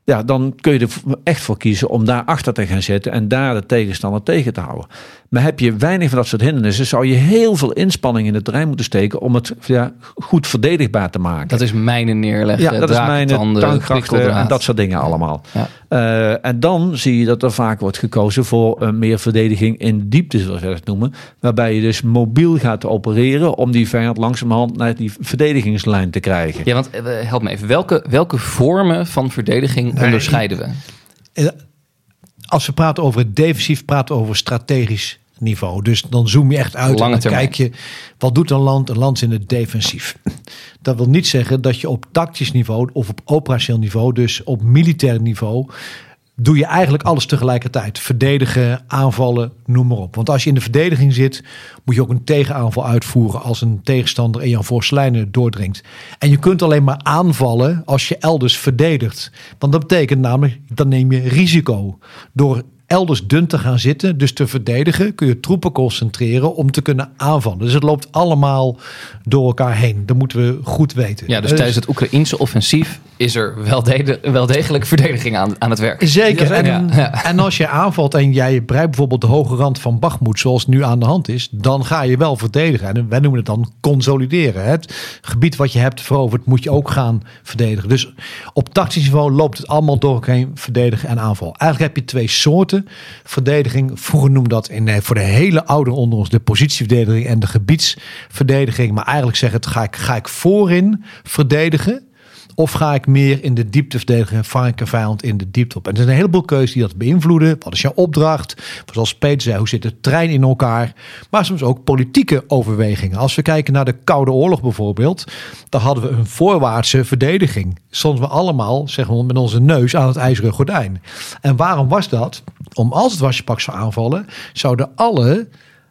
Ja, dan kun je er echt voor kiezen om daar achter te gaan zitten en daar de tegenstander tegen te houden. Maar heb je weinig van dat soort hindernissen, zou je heel veel inspanning in het terrein moeten steken om het ja, goed verdedigbaar te maken. Dat is mijnen neerleggen, Ja, dat is mijn prikkeldraad. en dat soort dingen allemaal. Ja. Eh, en dan zie je dat er vaak wordt gekozen voor een meer verdediging in diepte, zoals we dat noemen. Waarbij je dus mobiel gaat opereren om die vijand langzamerhand naar die verdedigingslijn te krijgen. Ja, want eh, help me even. Welke, welke vormen van verdediging onderscheiden we? Eh, Als we praten over het defensief, praten we over strategisch niveau. Dus dan zoom je echt uit Lange en dan termijn. kijk je, wat doet een land? Een land is in het defensief. Dat wil niet zeggen dat je op tactisch niveau of op operationeel niveau, dus op militair niveau, doe je eigenlijk alles tegelijkertijd. Verdedigen, aanvallen, noem maar op. Want als je in de verdediging zit, moet je ook een tegenaanval uitvoeren als een tegenstander in jouw voorste lijnen doordringt. En je kunt alleen maar aanvallen als je elders verdedigt. Want dat betekent namelijk, dan neem je risico. Door elders dun te gaan zitten, dus te verdedigen, kun je troepen concentreren om te kunnen aanvallen. Dus het loopt allemaal door elkaar heen. Dat moeten we goed weten. Ja, dus tijdens het Oekraïense offensief is er wel, de- wel degelijk verdediging aan, aan het werk. Zeker. En, Ja, ja. en als je aanvalt en jij bereikt bijvoorbeeld de hoge rand van Bachmoed, zoals nu aan de hand is, dan ga je wel verdedigen. En wij noemen het dan consolideren. Het gebied wat je hebt veroverd, moet je ook gaan verdedigen. Dus op tactisch niveau loopt het allemaal door elkaar heen, verdedigen en aanval. Eigenlijk heb je twee soorten verdediging. Vroeger noemde dat in, eh, voor de hele oude onder ons de positieverdediging en de gebiedsverdediging. Maar eigenlijk zeg het, ga ik, ga ik voorin verdedigen? Of ga ik meer in de diepte verdedigen en vang ik een vijand in de diepte op? En er zijn een heleboel keuzes die dat beïnvloeden. Wat is jouw opdracht? Zoals Peter zei, hoe zit de trein in elkaar? Maar soms ook politieke overwegingen. Als we kijken naar de Koude Oorlog bijvoorbeeld, dan hadden we een voorwaartse verdediging. Stonden we allemaal, zeggen we met onze neus aan het ijzeren gordijn. En waarom was dat? Om als het wasjepak zou aanvallen, zouden alle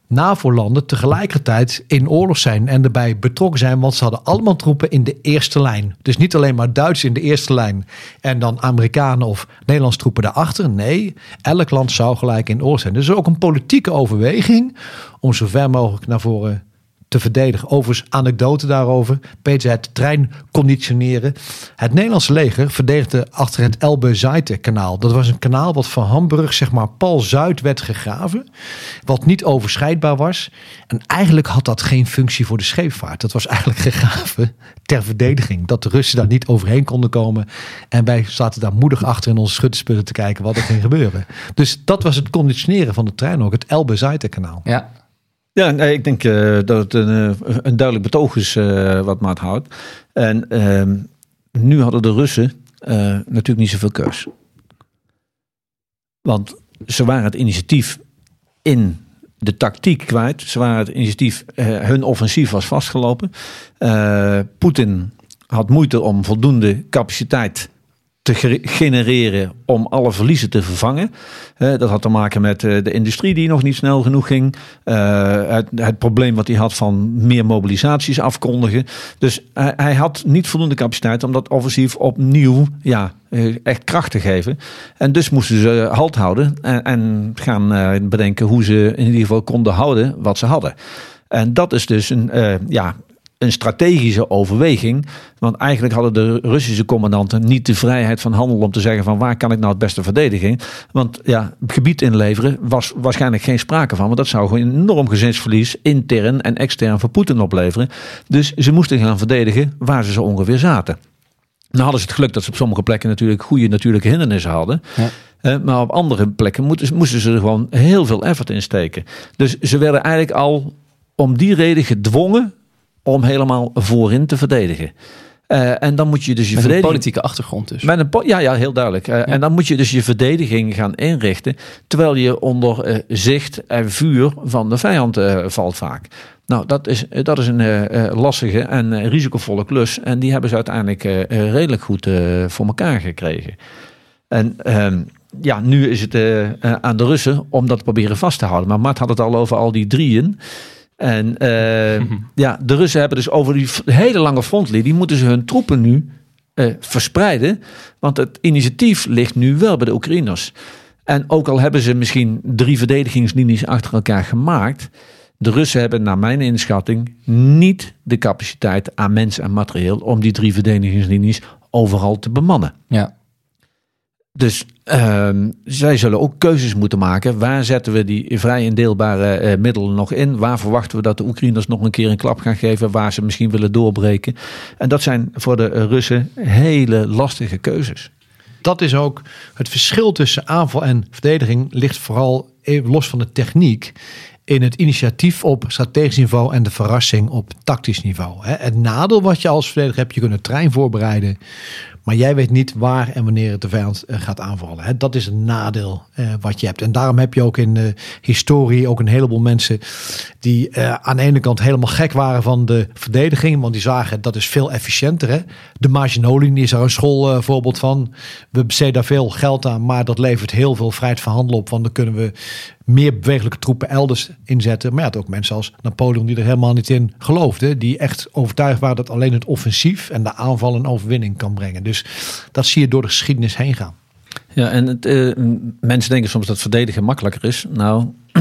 NAVO-landen tegelijkertijd in oorlog zijn en erbij betrokken zijn, want ze hadden allemaal troepen in de eerste lijn. Dus niet alleen maar Duits in de eerste lijn en dan Amerikanen of Nederlandse troepen daarachter. Nee, elk land zou gelijk in oorlog zijn. Dus ook een politieke overweging om zo ver mogelijk naar voren te verdedigen. Overigens, anekdote daarover. Peter het trein conditioneren. Het Nederlandse leger verdedigde achter het Elbe-Zeite-kanaal. Dat was een kanaal wat van Hamburg, zeg maar, pal zuid werd gegraven. Wat niet overschrijdbaar was. En eigenlijk had dat geen functie voor de scheepvaart. Dat was eigenlijk gegraven ter verdediging. Dat de Russen daar niet overheen konden komen. En wij zaten daar moedig achter in onze schutterspullen te kijken wat er ging gebeuren. Dus dat was het conditioneren van de trein ook. Het Elbe-Zeite-kanaal. Ja, Ja, ik denk eh, dat het een, eh, een duidelijk betoog is eh, wat Maat houdt. En ehm, nu hadden de Russen natuurlijk niet zoveel keus. Want ze waren het initiatief in de tactiek kwijt. Ze waren het initiatief, hun offensief was vastgelopen. Poetin had moeite om voldoende capaciteit te ge- genereren om alle verliezen te vervangen. Dat had te maken met eh, de industrie die nog niet snel genoeg ging. Eh, het, probleem wat hij had van meer mobilisaties afkondigen. Dus hij, had niet voldoende capaciteit om dat offensief opnieuw ja, eh, echt kracht te geven. En dus moesten ze halt houden en, en gaan bedenken hoe ze in ieder geval konden houden wat ze hadden. En dat is dus een, ja, een strategische overweging. Want eigenlijk hadden de Russische commandanten niet de vrijheid van handel om te zeggen van waar kan ik nou het beste verdedigen. Want ja, gebied inleveren was waarschijnlijk geen sprake van. Want dat zou gewoon een enorm gezinsverlies intern en extern voor Poetin opleveren. Dus ze moesten gaan verdedigen waar ze zo ongeveer zaten. Nou hadden ze het geluk dat ze op sommige plekken natuurlijk goede natuurlijke hindernissen hadden. Ja. Eh, maar op andere plekken moesten, moesten ze er gewoon heel veel effort in steken. Dus ze werden eigenlijk al om die reden gedwongen om helemaal voorin te verdedigen. Eh, en dan moet je dus je met een politieke achtergrond dus. Met een po- ja, ja, heel duidelijk. Eh, En dan moet je dus je verdediging gaan inrichten. Terwijl je onder eh, zicht en vuur van de vijand valt vaak. Nou, dat is, dat is een lastige en risicovolle klus. En die hebben ze uiteindelijk redelijk goed voor elkaar gekregen. En ehm, ja, nu is het aan de Russen om dat te proberen vast te houden. Maar Mart had het al over al die drieën. En eh, ja, de Russen hebben dus over die hele lange frontlinie, die moeten ze hun troepen nu eh, verspreiden. Want het initiatief ligt nu wel bij de Oekraïners. En ook al hebben ze misschien drie verdedigingslinies achter elkaar gemaakt. De Russen hebben naar mijn inschatting niet de capaciteit aan mens en materieel om die drie verdedigingslinies overal te bemannen. Ja. Dus ehm, zij zullen ook keuzes moeten maken. Waar zetten we die vrij indeelbare eh, middelen nog in? Waar verwachten we dat de Oekraïners nog een keer een klap gaan geven? Waar ze misschien willen doorbreken? En dat zijn voor de Russen hele lastige keuzes. Dat is ook het verschil tussen aanval en verdediging ligt vooral los van de techniek in het initiatief op strategisch niveau en de verrassing op tactisch niveau. Het nadeel wat je als verdediger hebt, je kunt een trein voorbereiden, maar jij weet niet waar en wanneer het de vijand eh, gaat aanvallen. Dat is een nadeel eh, wat je hebt. En daarom heb je ook in de historie ook een heleboel mensen die eh, aan de ene kant helemaal gek waren van de verdediging, want die zagen dat is veel efficiënter. De Maginot is daar een schoolvoorbeeld van. We besteden daar veel geld aan, maar dat levert heel veel vrijheid van handel op, want dan kunnen we meer bewegelijke troepen elders inzetten. Maar ja, ook mensen als Napoleon die er helemaal niet in geloofden. Die echt overtuigd waren dat alleen het offensief en de aanval een overwinning kan brengen. Dus dat zie je door de geschiedenis heen gaan. Ja, en eh, mensen denken soms dat verdedigen makkelijker is. Nou,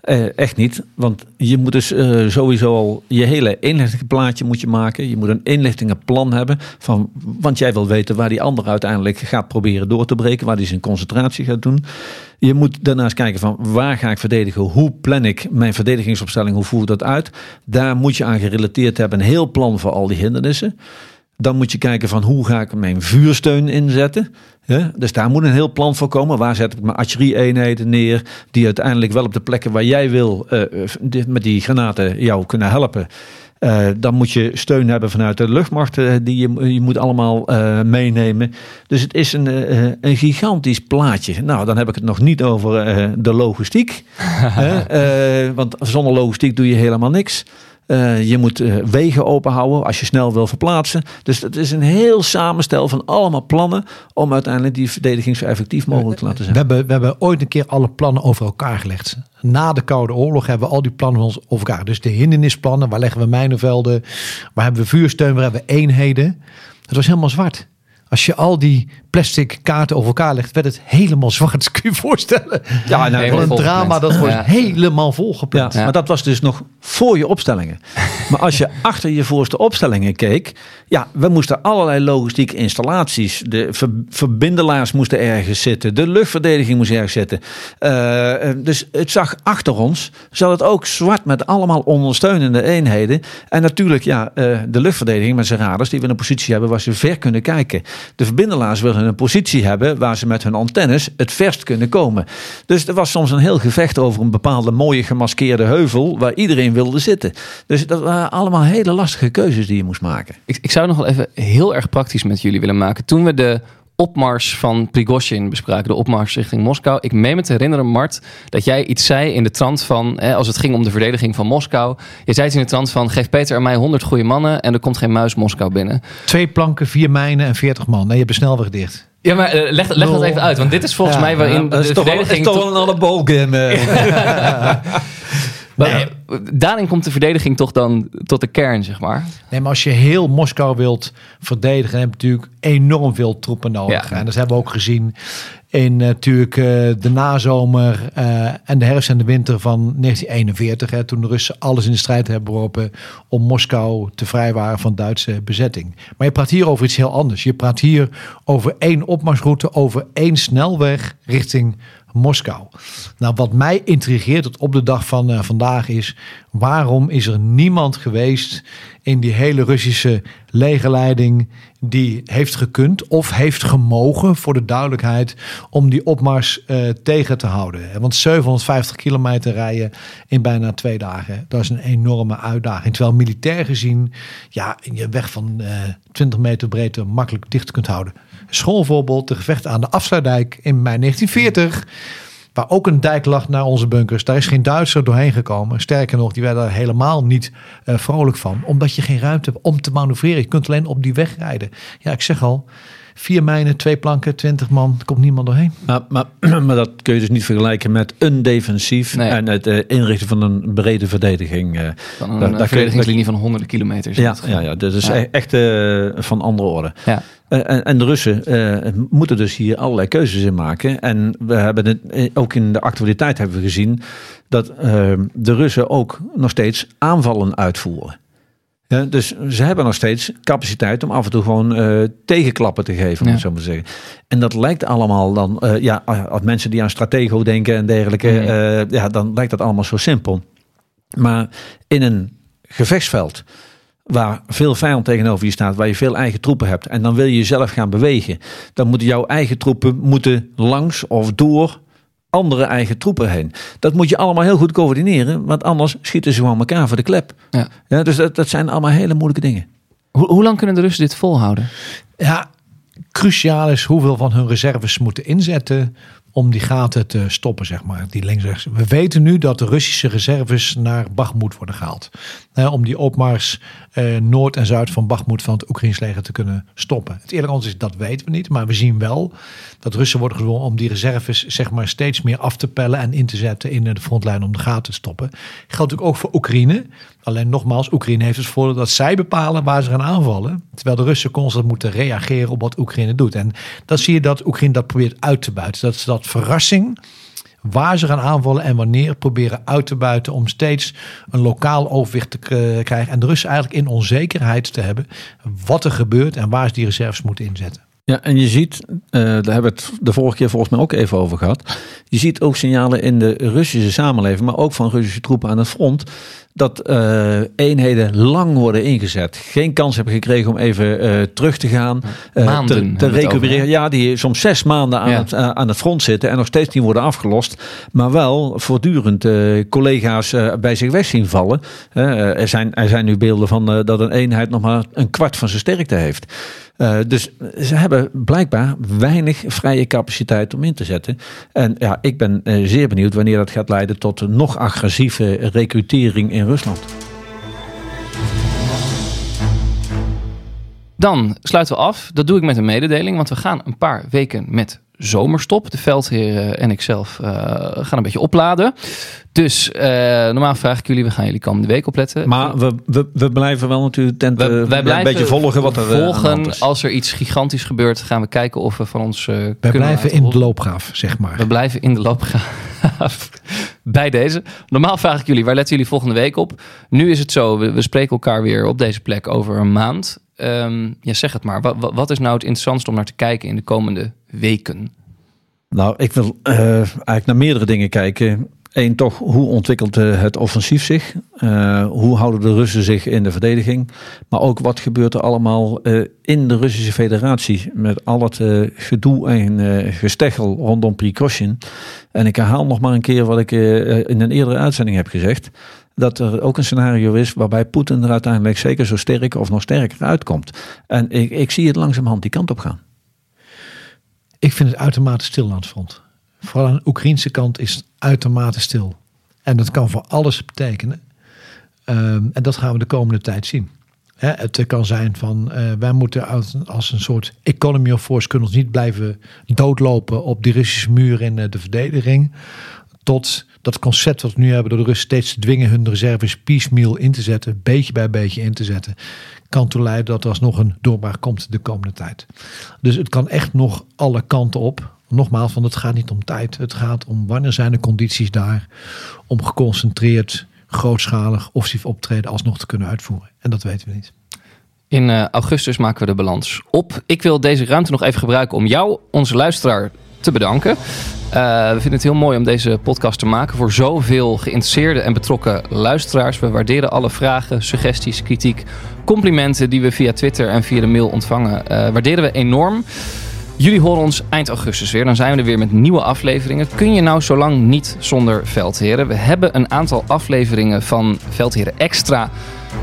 eh, echt niet. Want je moet dus eh, sowieso al je hele inlichtingenplaatje moet je maken. Je moet een inlichtingenplan hebben. Van, want jij wil weten waar die ander uiteindelijk gaat proberen door te breken. Waar die zijn concentratie gaat doen. Je moet daarnaast kijken van waar ga ik verdedigen? Hoe plan ik mijn verdedigingsopstelling? Hoe voer ik dat uit? Daar moet je aan gerelateerd hebben een heel plan voor al die hindernissen. Dan moet je kijken van hoe ga ik mijn vuursteun inzetten. Ja, dus daar moet een heel plan voor komen. Waar zet ik mijn artillerie-eenheden neer? Die uiteindelijk wel op de plekken waar jij wil eh, dit- met die granaten jou kunnen helpen. Eh, dan moet je steun hebben vanuit de luchtmacht. eh, die je, je moet allemaal eh, meenemen. Dus het is een, eh, een gigantisch plaatje. Nou, dan heb ik het nog niet over eh, de logistiek. Eh, want zonder logistiek doe je helemaal niks. Eh, je moet eh, wegen open houden als je snel wil verplaatsen. Dus het is een heel samenstel van allemaal plannen om uiteindelijk die verdediging zo effectief mogelijk te laten We zijn. hebben, we hebben ooit een keer alle plannen over elkaar gelegd. Na de Koude Oorlog hebben we al die plannen over elkaar. Dus de hindernisplannen, waar leggen we mijnenvelden, waar hebben we vuursteun, waar hebben we eenheden. Het was helemaal zwart. Als je al die plastic kaarten over elkaar legt, werd het helemaal zwart. Kun je je voorstellen? Ja, nou, een drama, dat wordt Ja. helemaal volgepland. Ja. maar dat was dus nog voor je opstellingen. Maar als je achter je voorste opstellingen keek, ja, we moesten allerlei logistieke installaties, de ver- verbindelaars moesten ergens zitten, de luchtverdediging moest ergens zitten. Eh, eh, dus het zag achter ons, zat het ook zwart met allemaal ondersteunende eenheden. En natuurlijk, ja, eh, de luchtverdediging met zijn radars, die we in een positie hebben waar ze ver kunnen kijken. De verbindelaars willen een positie hebben waar ze met hun antennes het verst kunnen komen. Dus er was soms een heel gevecht over een bepaalde mooie gemaskeerde heuvel waar iedereen wilde zitten. Dus dat waren allemaal hele lastige keuzes die je moest maken. Ik, ik zou nog wel even heel erg praktisch met jullie willen maken. Toen we de opmars van Prigozhin bespraken, de opmars richting Moskou. Ik meen me te herinneren, Mart, dat jij iets zei in de trant van, hè, als het ging om de verdediging van Moskou. Je zei iets in de trant van, geef Peter en mij 100 goede mannen en er komt geen muis Moskou binnen. Twee planken, vier mijnen en veertig man. Nee, je hebt de snelweg dicht. Ja, maar eh, leg, leg dat even uit, want dit is volgens Ja, mij waarin is de toch wel, verdediging... is toch wel een anabol game. Maar, Daarin komt de verdediging toch dan tot de kern, zeg maar. Nee, maar als je heel Moskou wilt verdedigen, dan heb je natuurlijk enorm veel troepen nodig. Ja. En dat hebben we ook gezien in eh, natuurlijk eh, de nazomer eh, en de herfst en de winter van 1941. Hè, toen de Russen alles in de strijd hebben geworpen om Moskou te vrijwaren van Duitse bezetting. Maar je praat hier over iets heel anders. Je praat hier over één opmarsroute, over één snelweg richting Moskou. Nou, wat mij intrigeert tot op de dag van eh, vandaag is... waarom is er niemand geweest in die hele Russische legerleiding... die heeft gekund of heeft gemogen, voor de duidelijkheid... om die opmars eh, tegen te houden. Want 750 kilometer rijden in bijna twee dagen... dat is een enorme uitdaging. Terwijl militair gezien ja, je weg van eh 20 meter breedte makkelijk dicht kunt houden. Schoolvoorbeeld, de gevechten aan de Afsluitdijk in mei 1940... Waar ook een dijk lag naar onze bunkers. Daar is geen Duitser doorheen gekomen. Sterker nog, die werden daar helemaal niet eh, vrolijk van. Omdat je geen ruimte hebt om te manoeuvreren. Je kunt alleen op die weg rijden. Ja, ik zeg al. Vier mijnen, twee planken, twintig man, er komt niemand doorheen. Maar, maar, maar dat kun je dus niet vergelijken met een defensief Nee. en het eh, inrichten van een brede verdediging. eh. Dan Daar- een daar eh, je- verdedigingslinie van honderden kilometers. Ja, ja, ja, dat is Ja. e- echt eh, van andere orde. Ja. Eh, en, en de Russen eh, moeten dus hier allerlei keuzes in maken. En we hebben het ook in de actualiteit hebben we gezien dat de Russen ook nog steeds aanvallen uitvoeren. Ja, dus ze hebben nog steeds capaciteit om af en toe gewoon eh, tegenklappen te geven, om Ja. zo maar zeggen. En dat lijkt allemaal dan, eh, ja, als mensen die aan stratego denken en dergelijke, eh, ja, dan lijkt dat allemaal zo simpel. Maar in een gevechtsveld waar veel vijand tegenover je staat, waar je veel eigen troepen hebt, en dan wil je jezelf gaan bewegen, dan moeten jouw eigen troepen moeten langs of door andere eigen troepen heen. Dat moet je allemaal heel goed coördineren, want anders schieten ze gewoon elkaar voor de klep. Ja. dus dat, dat zijn allemaal hele moeilijke dingen. Hoe, hoe lang kunnen de Russen dit volhouden? Ja, cruciaal is hoeveel van hun reserves ze moeten inzetten om die gaten te stoppen, zeg maar. Die links-rechts. We weten nu dat de Russische reserves naar Bakhmut worden gehaald. Eh, om die opmars eh, noord en zuid van Bakhmut van het Oekraïns leger te kunnen stoppen. Het eerlijke antwoord is dat weten we niet. Maar we zien wel dat Russen worden gedwongen om die reserves zeg maar steeds meer af te pellen en in te zetten in de frontlijn om de gaten te stoppen. Geldt natuurlijk ook voor Oekraïne. Alleen nogmaals, Oekraïne heeft het voordeel dat zij bepalen waar ze gaan aanvallen. Terwijl de Russen constant moeten reageren op wat Oekraïne doet. En dan zie je dat Oekraïne dat probeert uit te buiten. Dat ze dat verrassing waar ze gaan aanvallen en wanneer proberen uit te buiten om steeds een lokaal overwicht te krijgen. En de Russen eigenlijk in onzekerheid te hebben wat er gebeurt en waar ze die reserves moeten inzetten. Ja, en je ziet, eh, daar hebben we het de vorige keer volgens mij ook even over gehad. Je ziet ook signalen in de Russische samenleving, maar ook van Russische troepen aan het front. Dat eh, eenheden lang worden ingezet. Geen kans hebben gekregen om even eh, terug te gaan. Maanden te, recupereren. ja, die soms zes maanden aan, Ja. het, aan het front zitten. En nog steeds niet worden afgelost. Maar wel voortdurend collega's bij zich weg zien vallen. Er, zijn, er zijn nu beelden van dat een eenheid nog maar een kwart van zijn sterkte heeft. Eh, dus ze hebben blijkbaar weinig vrije capaciteit om in te zetten. En ja, ik ben eh, zeer benieuwd wanneer dat gaat leiden tot een nog agressieve recrutering in Rusland. Dan sluiten we af. Dat doe ik met een mededeling, want we gaan een paar weken met zomerstop. De veldheren en ikzelf eh gaan een beetje opladen. Dus eh, normaal vraag ik jullie, we gaan jullie komende week opletten. Maar we, we, we blijven wel natuurlijk tent, Wij- eh, wij blijven een beetje volgen wat er volgen. is. Als er iets gigantisch gebeurt, gaan we kijken of we van ons Wij kunnen blijven in de loopgraaf, zeg maar. We blijven in de loopgraaf bij deze. Normaal vraag ik jullie, waar letten jullie volgende week op? Nu is het zo, we, we spreken elkaar weer op deze plek over een maand. Ehm, ja, zeg het maar. Wat, wat, is nou het interessantste om naar te kijken in de komende weken? Nou, ik wil eh, eigenlijk naar meerdere dingen kijken. Eén, toch, hoe ontwikkelt eh, het offensief zich? Eh, hoe houden de Russen zich in de verdediging? Maar ook, wat gebeurt er allemaal in de Russische federatie? Met al het gedoe en gesteggel rondom Prigozhin. En ik herhaal nog maar een keer wat ik in een eerdere uitzending heb gezegd. Dat er ook een scenario is waarbij Poetin er uiteindelijk zeker zo sterk of nog sterker uitkomt. En ik, ik zie het langzamerhand die kant op gaan. Ik vind het uitermate stil aan het front. Vooral aan de Oekraïnse kant is het uitermate stil. En dat kan voor alles betekenen. Ehm, en dat gaan we de komende tijd zien. Het kan zijn van eh, wij moeten als, als een soort economy of force kunnen ons niet blijven doodlopen op die Russische muur in eh, de verdediging. Tot dat concept wat we nu hebben door de Russen steeds te dwingen hun reserves piecemeal in te zetten, beetje bij beetje in te zetten, kan toe leiden dat er alsnog een doorbraak komt de komende tijd. Dus het kan echt nog alle kanten op. Nogmaals, want het gaat niet om tijd. Het gaat om wanneer zijn de condities daar om geconcentreerd, grootschalig, offensief optreden alsnog te kunnen uitvoeren. En dat weten we niet. In eh, augustus maken we de balans op. Ik wil deze ruimte nog even gebruiken om jou, onze luisteraar, te bedanken. Eh, we vinden het heel mooi om deze podcast te maken voor zoveel geïnteresseerde en betrokken luisteraars. We waarderen alle vragen, suggesties, kritiek, complimenten die we via Twitter en via de mail ontvangen. eh, waarderen we enorm. Jullie horen ons eind augustus weer. Dan zijn we er weer met nieuwe afleveringen. Kun je nou zo lang niet zonder Veldheren? We hebben een aantal afleveringen van Veldheren Extra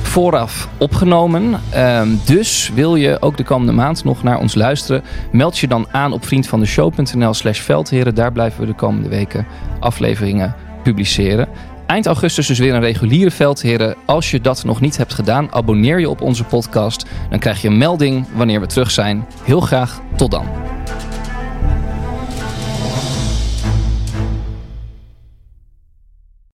vooraf opgenomen. Ehm, dus wil je ook de komende maand nog naar ons luisteren? Meld je dan aan op vriendvandeshow.nl slash veldheren. Daar blijven we de komende weken afleveringen publiceren. eind augustus dus weer een reguliere veldheren. Als je dat nog niet hebt gedaan, abonneer je op onze podcast. Dan krijg je een melding wanneer we terug zijn. Heel graag tot dan.